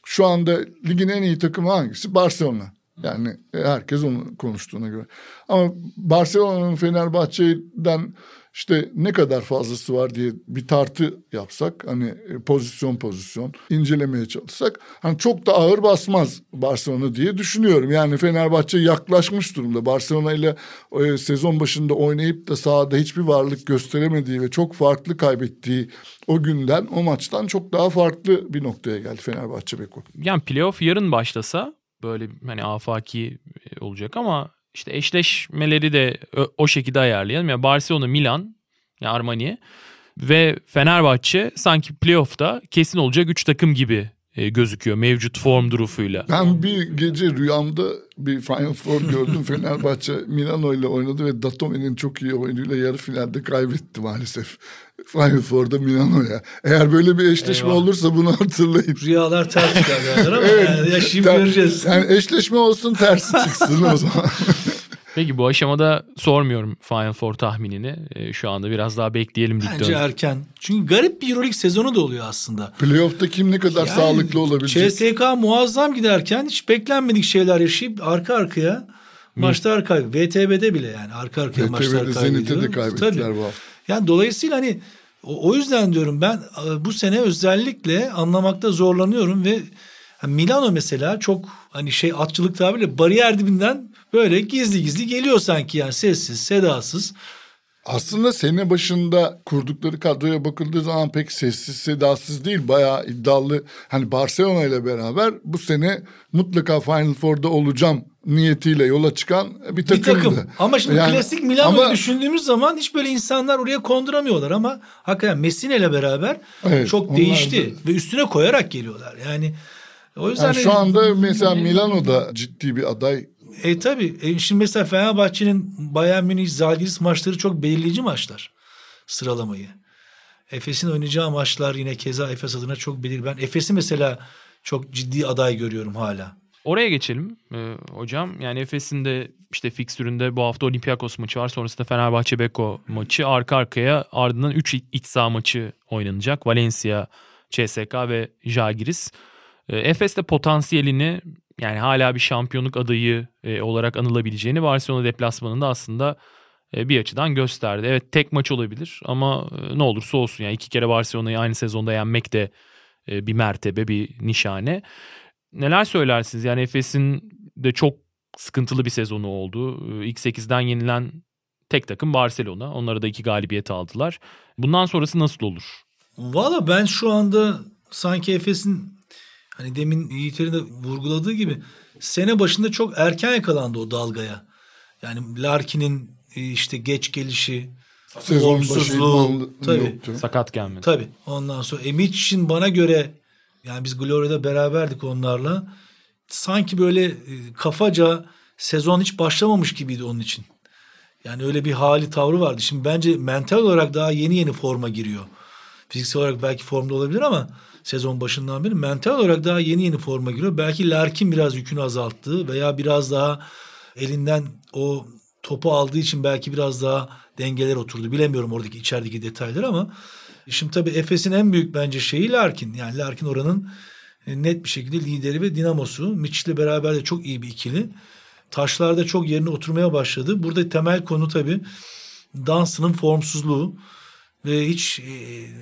şu anda ligin en iyi takımı hangisi? Barcelona. Yani herkes onu konuştuğuna göre. Ama Barcelona'nın Fenerbahçe'den işte ne kadar fazlası var diye bir tartı yapsak hani e, pozisyon pozisyon incelemeye çalışsak hani çok da ağır basmaz Barcelona diye düşünüyorum. Yani Fenerbahçe yaklaşmış durumda. Barcelona ile e, sezon başında oynayıp da sahada hiçbir varlık gösteremediği ve çok farklı kaybettiği o günden o maçtan çok daha farklı bir noktaya geldi Fenerbahçe Beko. Yani playoff yarın başlasa böyle hani afaki e, olacak ama işte eşleşmeleri de o şekilde ayarlayalım. Yani Barcelona, Milan, yani Armani ve Fenerbahçe sanki playoff'ta kesin olacak 3 takım gibi e, gözüküyor mevcut form durufuyla. Ben bir gece rüyamda bir Final Four gördüm. Fenerbahçe Milano ile oynadı ve Datome'nin çok iyi oyunuyla yarı finalde kaybetti maalesef. Final Four'da Milano'ya. Eğer böyle bir eşleşme Eyvah. olursa bunu hatırlayın. Rüyalar ters çıkar ama evet, yani yaşayıp ter, göreceğiz. Yani eşleşme olsun tersi çıksın o zaman. Peki bu aşamada sormuyorum Final Four tahminini. E, şu anda biraz daha bekleyelim. Bence erken. Çünkü garip bir Euroleague sezonu da oluyor aslında. Playoff'ta kim ne kadar yani, sağlıklı olabilecek? CSK muazzam giderken hiç beklenmedik şeyler yaşayıp arka arkaya maçlar kaybediyor. VTB'de bile yani arka arkaya VTB'de maçlar kaybediyor. Zenit'e de kaybettiler Tabii. bu hafta. Yani dolayısıyla hani o, o yüzden diyorum ben e, bu sene özellikle anlamakta zorlanıyorum ve Milano mesela çok hani şey atçılık tabiriyle bariyer dibinden böyle gizli gizli geliyor sanki yani sessiz sedasız. Aslında sene başında kurdukları kadroya bakıldığı zaman pek sessiz sedasız değil. Bayağı iddialı. Hani Barcelona ile beraber bu sene mutlaka Final Four'da olacağım niyetiyle yola çıkan bir takımdı. Bir takım. Ama şimdi yani, klasik Milano'yu ama... düşündüğümüz zaman hiç böyle insanlar oraya konduramıyorlar ama hakikaten Messina ile beraber evet, çok değişti da... ve üstüne koyarak geliyorlar. Yani o yüzden yani şu anda mesela Milano'da ciddi bir aday e tabi. E, şimdi mesela Fenerbahçe'nin Bayern Münih Zalgiris maçları çok belirleyici maçlar. Sıralamayı. Efes'in oynayacağı maçlar yine keza Efes adına çok belirli. Ben Efes'i mesela çok ciddi aday görüyorum hala. Oraya geçelim ee, hocam. Yani Efes'in de işte fikstüründe bu hafta Olympiakos maçı var. Sonrasında Fenerbahçe Beko maçı. Arka arkaya ardından 3 iç saha maçı oynanacak. Valencia, CSK ve Jagiris. Ee, Efes de potansiyelini yani hala bir şampiyonluk adayı e, olarak anılabileceğini Barcelona deplasmanında aslında e, bir açıdan gösterdi. Evet tek maç olabilir ama e, ne olursa olsun yani iki kere Barcelona'yı aynı sezonda yenmek de e, bir mertebe, bir nişane. Neler söylersiniz? Yani Efes'in de çok sıkıntılı bir sezonu oldu. E, ilk 8'den yenilen tek takım Barcelona. Onlara da iki galibiyet aldılar. Bundan sonrası nasıl olur? Valla ben şu anda sanki Efes'in Hani demin Yiğiter'in de vurguladığı gibi sene başında çok erken yakalandı o dalgaya. Yani Larkin'in e, işte geç gelişi, formsuzluğu tabii. Sakat gelmedi. Tabii. Ondan sonra Emic'in bana göre yani biz Gloria'da beraberdik onlarla. Sanki böyle e, kafaca sezon hiç başlamamış gibiydi onun için. Yani öyle bir hali tavrı vardı. Şimdi bence mental olarak daha yeni yeni forma giriyor. Fiziksel olarak belki formda olabilir ama sezon başından beri mental olarak daha yeni yeni forma giriyor. Belki Larkin biraz yükünü azalttı veya biraz daha elinden o topu aldığı için belki biraz daha dengeler oturdu. Bilemiyorum oradaki içerideki detayları ama şimdi tabii Efes'in en büyük bence şeyi Larkin. Yani Larkin oranın e, net bir şekilde lideri ve dinamosu. Mitch'le beraber de çok iyi bir ikili. Taşlarda çok yerine oturmaya başladı. Burada temel konu tabii Dansının formsuzluğu ve hiç e,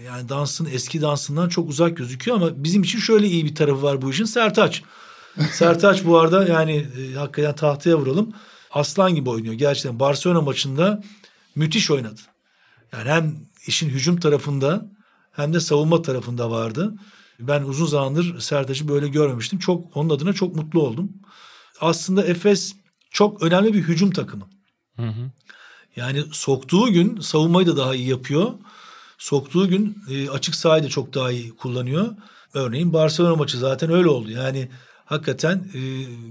yani dansın eski dansından çok uzak gözüküyor ama bizim için şöyle iyi bir tarafı var bu işin Sertaç. Sertaç bu arada yani e, hakikaten tahtaya vuralım. Aslan gibi oynuyor. Gerçekten Barcelona maçında müthiş oynadı. Yani hem işin hücum tarafında hem de savunma tarafında vardı. Ben uzun zamandır Sertaç'ı böyle görmemiştim. Çok onun adına çok mutlu oldum. Aslında Efes çok önemli bir hücum takımı. Hı hı. Yani soktuğu gün savunmayı da daha iyi yapıyor. Soktuğu gün e, açık sahayı da çok daha iyi kullanıyor. Örneğin Barcelona maçı zaten öyle oldu. Yani hakikaten e,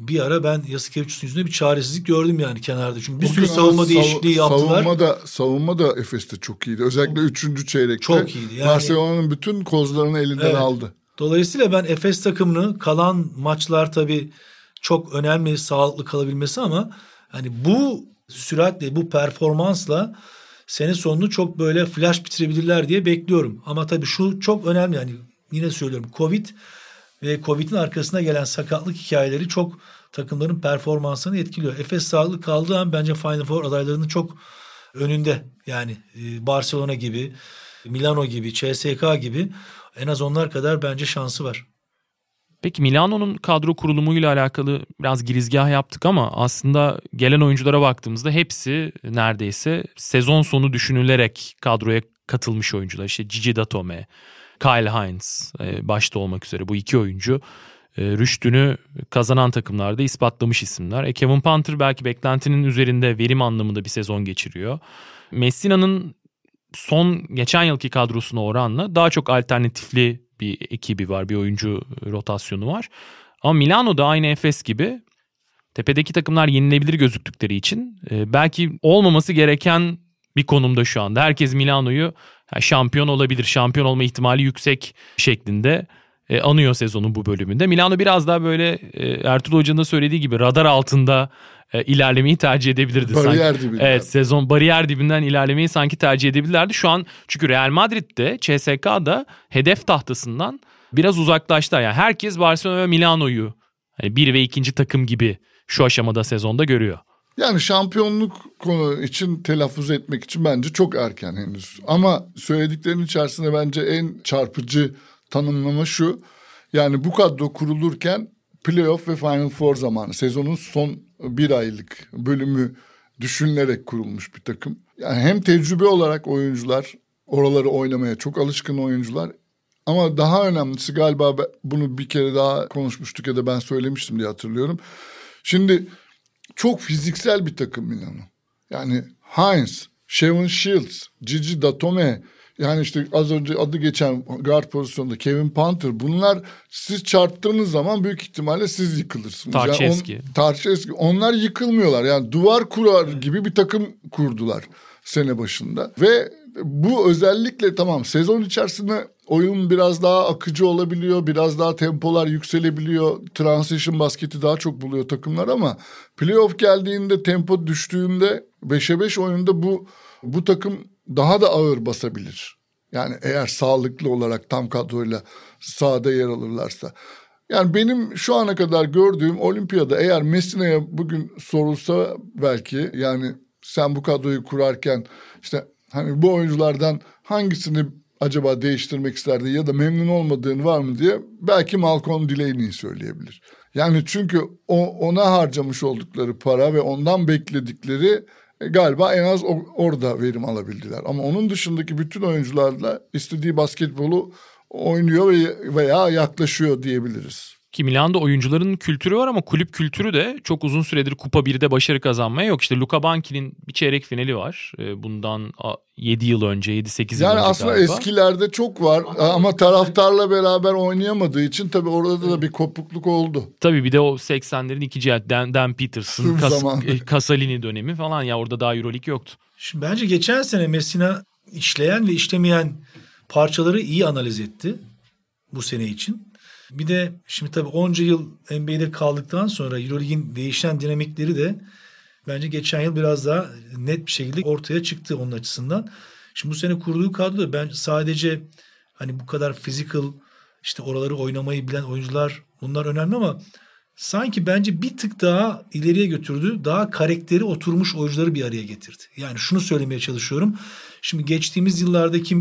bir ara ben Yasikevicius'un yüzünde bir çaresizlik gördüm yani kenarda. Çünkü bir sürü savunma sav- değişikliği yaptılar. Savunma da, savunma da Efes'te çok iyiydi. Özellikle üçüncü çeyrekte. Çok iyiydi. Yani, Barcelona'nın bütün kozlarını elinden evet. aldı. Dolayısıyla ben Efes takımını kalan maçlar tabii çok önemli sağlıklı kalabilmesi ama hani bu süratle bu performansla sene sonunu çok böyle flash bitirebilirler diye bekliyorum. Ama tabii şu çok önemli yani yine söylüyorum Covid ve Covid'in arkasına gelen sakatlık hikayeleri çok takımların performansını etkiliyor. Efes sağlıklı kaldığı an bence Final Four adaylarının çok önünde. Yani e, Barcelona gibi, Milano gibi, CSK gibi en az onlar kadar bence şansı var. Peki Milano'nun kadro kurulumuyla alakalı biraz girizgah yaptık ama aslında gelen oyunculara baktığımızda hepsi neredeyse sezon sonu düşünülerek kadroya katılmış oyuncular. İşte Gigi Datome, Kyle Hines e, başta olmak üzere bu iki oyuncu e, rüştünü kazanan takımlarda ispatlamış isimler. E Kevin Panther belki beklentinin üzerinde verim anlamında bir sezon geçiriyor. Messina'nın son geçen yılki kadrosuna oranla daha çok alternatifli bir ekibi var, bir oyuncu rotasyonu var. Ama Milano da aynı Efes gibi tepedeki takımlar yenilebilir gözüktükleri için e, belki olmaması gereken bir konumda şu anda. Herkes Milano'yu şampiyon olabilir, şampiyon olma ihtimali yüksek şeklinde e, anıyor sezonun bu bölümünde. Milano biraz daha böyle e, Ertuğrul Hoca'nın da söylediği gibi radar altında e, ilerlemeyi tercih edebilirdi. Bariyer sanki. dibinden. Evet sezon bariyer dibinden ilerlemeyi sanki tercih edebilirlerdi. Şu an çünkü Real Madrid'de CSK'da hedef tahtasından biraz uzaklaştı. Yani herkes Barcelona ve Milano'yu yani bir ve ikinci takım gibi şu aşamada sezonda görüyor. Yani şampiyonluk konu için telaffuz etmek için bence çok erken henüz. Ama söylediklerin içerisinde bence en çarpıcı tanımlama şu. Yani bu kadro kurulurken playoff ve Final Four zamanı sezonun son bir aylık bölümü düşünülerek kurulmuş bir takım. Yani hem tecrübe olarak oyuncular oraları oynamaya çok alışkın oyuncular ama daha önemlisi galiba bunu bir kere daha konuşmuştuk ya da ben söylemiştim diye hatırlıyorum. Şimdi çok fiziksel bir takım Milano. Yani Heinz, Shevin Shields, Gigi Datome, yani işte az önce adı geçen guard pozisyonunda Kevin Panther bunlar siz çarptığınız zaman büyük ihtimalle siz yıkılırsınız. Tarçeski. Yani on, Tarçeski. Onlar yıkılmıyorlar. Yani duvar kurar gibi bir takım kurdular sene başında. Ve bu özellikle tamam sezon içerisinde oyun biraz daha akıcı olabiliyor. Biraz daha tempolar yükselebiliyor. Transition basketi daha çok buluyor takımlar ama playoff geldiğinde tempo düştüğünde 5'e 5 oyunda bu bu takım daha da ağır basabilir. Yani eğer sağlıklı olarak tam kadroyla sahada yer alırlarsa. Yani benim şu ana kadar gördüğüm olimpiyada eğer Messina'ya bugün sorulsa belki yani sen bu kadroyu kurarken işte hani bu oyunculardan hangisini acaba değiştirmek isterdi ya da memnun olmadığın var mı diye belki Malcolm Delaney'i söyleyebilir. Yani çünkü o, ona harcamış oldukları para ve ondan bekledikleri galiba en az orada verim alabildiler. Ama onun dışındaki bütün oyuncularla istediği basketbolu oynuyor veya yaklaşıyor diyebiliriz. Ki Milan'da oyuncuların kültürü var ama kulüp kültürü de çok uzun süredir Kupa 1'de başarı kazanmaya yok. İşte Luca Banchi'nin bir çeyrek finali var. Ee, bundan 7 yıl önce, 7-8 yıl Yani önce aslında galiba. eskilerde çok var ama taraftarla beraber oynayamadığı için tabii orada da bir kopukluk oldu. Tabii bir de o 80'lerin ikinci yarı Dan, Dan Peterson, Kas, e, Casalini dönemi falan ya orada daha Euroleague yoktu. Şimdi bence geçen sene Messina işleyen ve işlemeyen parçaları iyi analiz etti bu sene için. Bir de şimdi tabii onca yıl NBA'de kaldıktan sonra Euroleague'in değişen dinamikleri de bence geçen yıl biraz daha net bir şekilde ortaya çıktı onun açısından. Şimdi bu sene kurduğu kadro da ben sadece hani bu kadar physical işte oraları oynamayı bilen oyuncular bunlar önemli ama sanki bence bir tık daha ileriye götürdü. Daha karakteri oturmuş oyuncuları bir araya getirdi. Yani şunu söylemeye çalışıyorum. Şimdi geçtiğimiz yıllardaki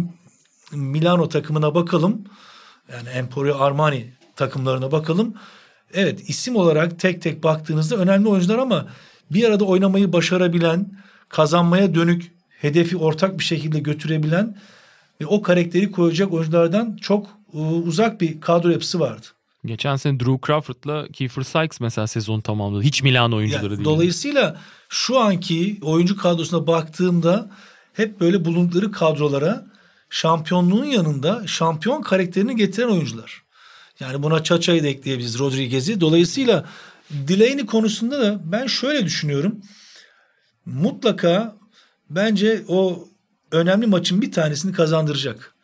Milano takımına bakalım. Yani Emporio Armani takımlarına bakalım. Evet isim olarak tek tek baktığınızda önemli oyuncular ama bir arada oynamayı başarabilen, kazanmaya dönük hedefi ortak bir şekilde götürebilen ve o karakteri koyacak oyunculardan çok e, uzak bir kadro yapısı vardı. Geçen sene Drew Crawford'la Kiefer Sykes mesela sezonu tamamladı. Hiç Milan oyuncuları Yani değil. dolayısıyla şu anki oyuncu kadrosuna baktığımda hep böyle bulundukları kadrolara şampiyonluğun yanında şampiyon karakterini getiren oyuncular. Yani buna Çaça'yı da ekleyebiliriz Rodriguez'i. Dolayısıyla Delaney konusunda da ben şöyle düşünüyorum. Mutlaka bence o önemli maçın bir tanesini kazandıracak.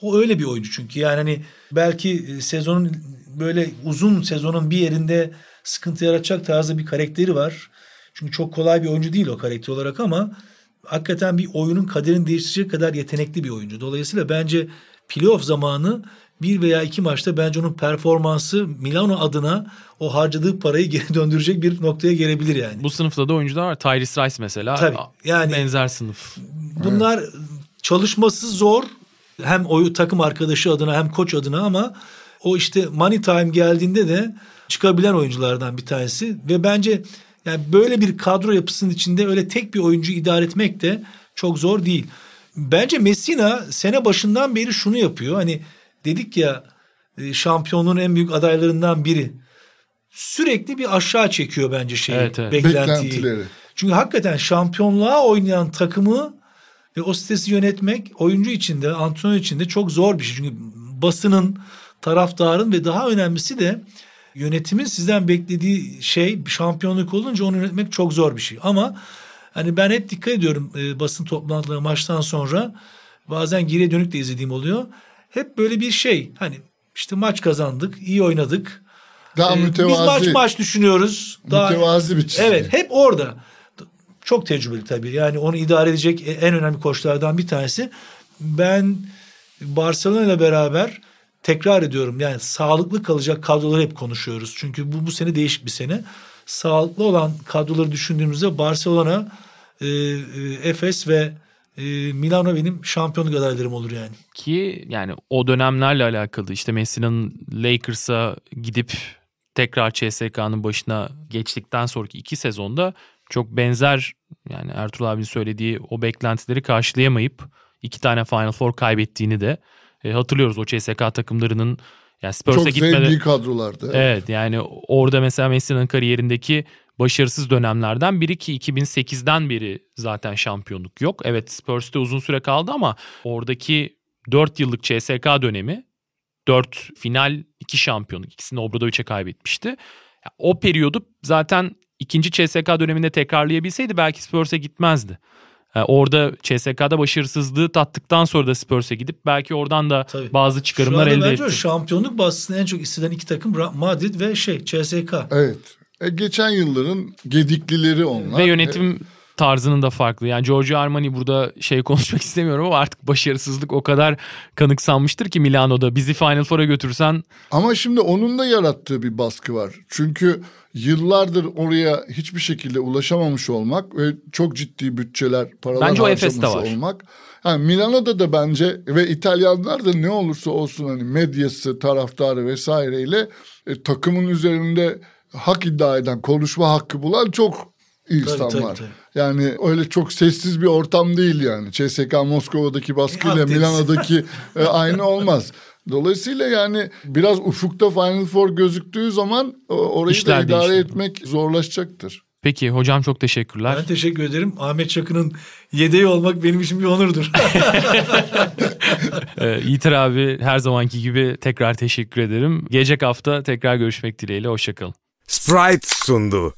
O öyle bir oyuncu çünkü yani hani belki e, sezonun böyle uzun sezonun bir yerinde sıkıntı yaratacak tarzda bir karakteri var. Çünkü çok kolay bir oyuncu değil o karakter olarak ama hakikaten bir oyunun kaderini değiştirecek kadar yetenekli bir oyuncu. Dolayısıyla bence playoff zamanı bir veya iki maçta bence onun performansı Milano adına o harcadığı parayı geri döndürecek bir noktaya gelebilir yani. Bu sınıfta da oyuncular var. Tyrese Rice mesela. Tabii, yani- benzer sınıf. Bunlar çalışması zor. Hem o takım arkadaşı adına hem koç adına ama o işte money time geldiğinde de çıkabilen oyunculardan bir tanesi ve bence yani böyle bir kadro yapısının içinde öyle tek bir oyuncu idare etmek de çok zor değil. Bence Messina sene başından beri şunu yapıyor. Hani dedik ya e, şampiyonluğun en büyük adaylarından biri. Sürekli bir aşağı çekiyor bence şeyi, Evet, evet. beklentiyi. Beklentileri. Çünkü hakikaten şampiyonluğa oynayan takımı ve o stresi yönetmek oyuncu içinde, antrenör içinde çok zor bir şey. Çünkü basının, taraftarın ve daha önemlisi de yönetimin sizden beklediği şey şampiyonluk olunca onu yönetmek çok zor bir şey. Ama hani ben hep dikkat ediyorum e, basın toplantıları maçtan sonra bazen geriye dönük de izlediğim oluyor. Hep böyle bir şey hani işte maç kazandık, iyi oynadık. Daha Ee, mütevazi. Biz maç maç düşünüyoruz. Daha, Mütevazi bir çizgi. Evet hep orada. Çok tecrübeli tabii. Yani onu idare edecek en önemli koçlardan bir tanesi. Ben Barcelona ile beraber tekrar ediyorum. Yani sağlıklı kalacak kadroları hep konuşuyoruz. Çünkü bu bu sene değişik bir sene. Sağlıklı olan kadroları düşündüğümüzde Barcelona, e, e, Efes ve e, Milano benim şampiyonluk adaylarım olur yani. Ki yani o dönemlerle alakalı işte Messi'nin Lakers'a gidip tekrar CSK'nın başına geçtikten sonraki iki sezonda çok benzer yani Ertuğrul abinin söylediği o beklentileri karşılayamayıp iki tane Final Four kaybettiğini de e, hatırlıyoruz o CSK takımlarının yani Spurs'a Çok gitmeden zevkli kadrolardı. Evet yani orada mesela Messi'nin kariyerindeki başarısız dönemlerden biri ki 2008'den beri zaten şampiyonluk yok. Evet Spurs'te uzun süre kaldı ama oradaki 4 yıllık CSK dönemi 4 final 2 şampiyonluk ikisini Obradovic'e kaybetmişti. O periyodu zaten ikinci CSK döneminde tekrarlayabilseydi belki Spurs'e gitmezdi. Orada CSK'da başarısızlığı tattıktan sonra da Spurs'e gidip belki oradan da Tabii. bazı çıkarımlar Şu anda elde etti. şampiyonluk baskısını en çok hisseden iki takım Madrid ve şey CSK. Evet. E, geçen yılların gediklileri onlar. Ve yönetim tarzının da farklı. Yani Giorgio Armani burada şey konuşmak istemiyorum ama artık başarısızlık o kadar kanıksanmıştır ki Milano'da. Bizi Final Four'a götürsen Ama şimdi onun da yarattığı bir baskı var. Çünkü yıllardır oraya hiçbir şekilde ulaşamamış olmak ve çok ciddi bütçeler, paralar Bence o harcamış Efes'te var. olmak. Yani Milano'da da bence ve İtalyanlar da ne olursa olsun hani medyası, taraftarı vesaireyle e, takımın üzerinde hak iddia eden, konuşma hakkı bulan çok insan tabii, var. tabii. Yani öyle çok sessiz bir ortam değil yani. CSK Moskova'daki baskıyla Akdeniz. Milano'daki e, aynı olmaz. Dolayısıyla yani biraz ufukta Final Four gözüktüğü zaman orayı İşler da idare değişiyor. etmek zorlaşacaktır. Peki hocam çok teşekkürler. Ben teşekkür ederim. Ahmet Çakı'nın yedeği olmak benim için bir onurdur. Yiğiter abi her zamanki gibi tekrar teşekkür ederim. Gelecek hafta tekrar görüşmek dileğiyle. Hoşçakalın. Sprite sundu.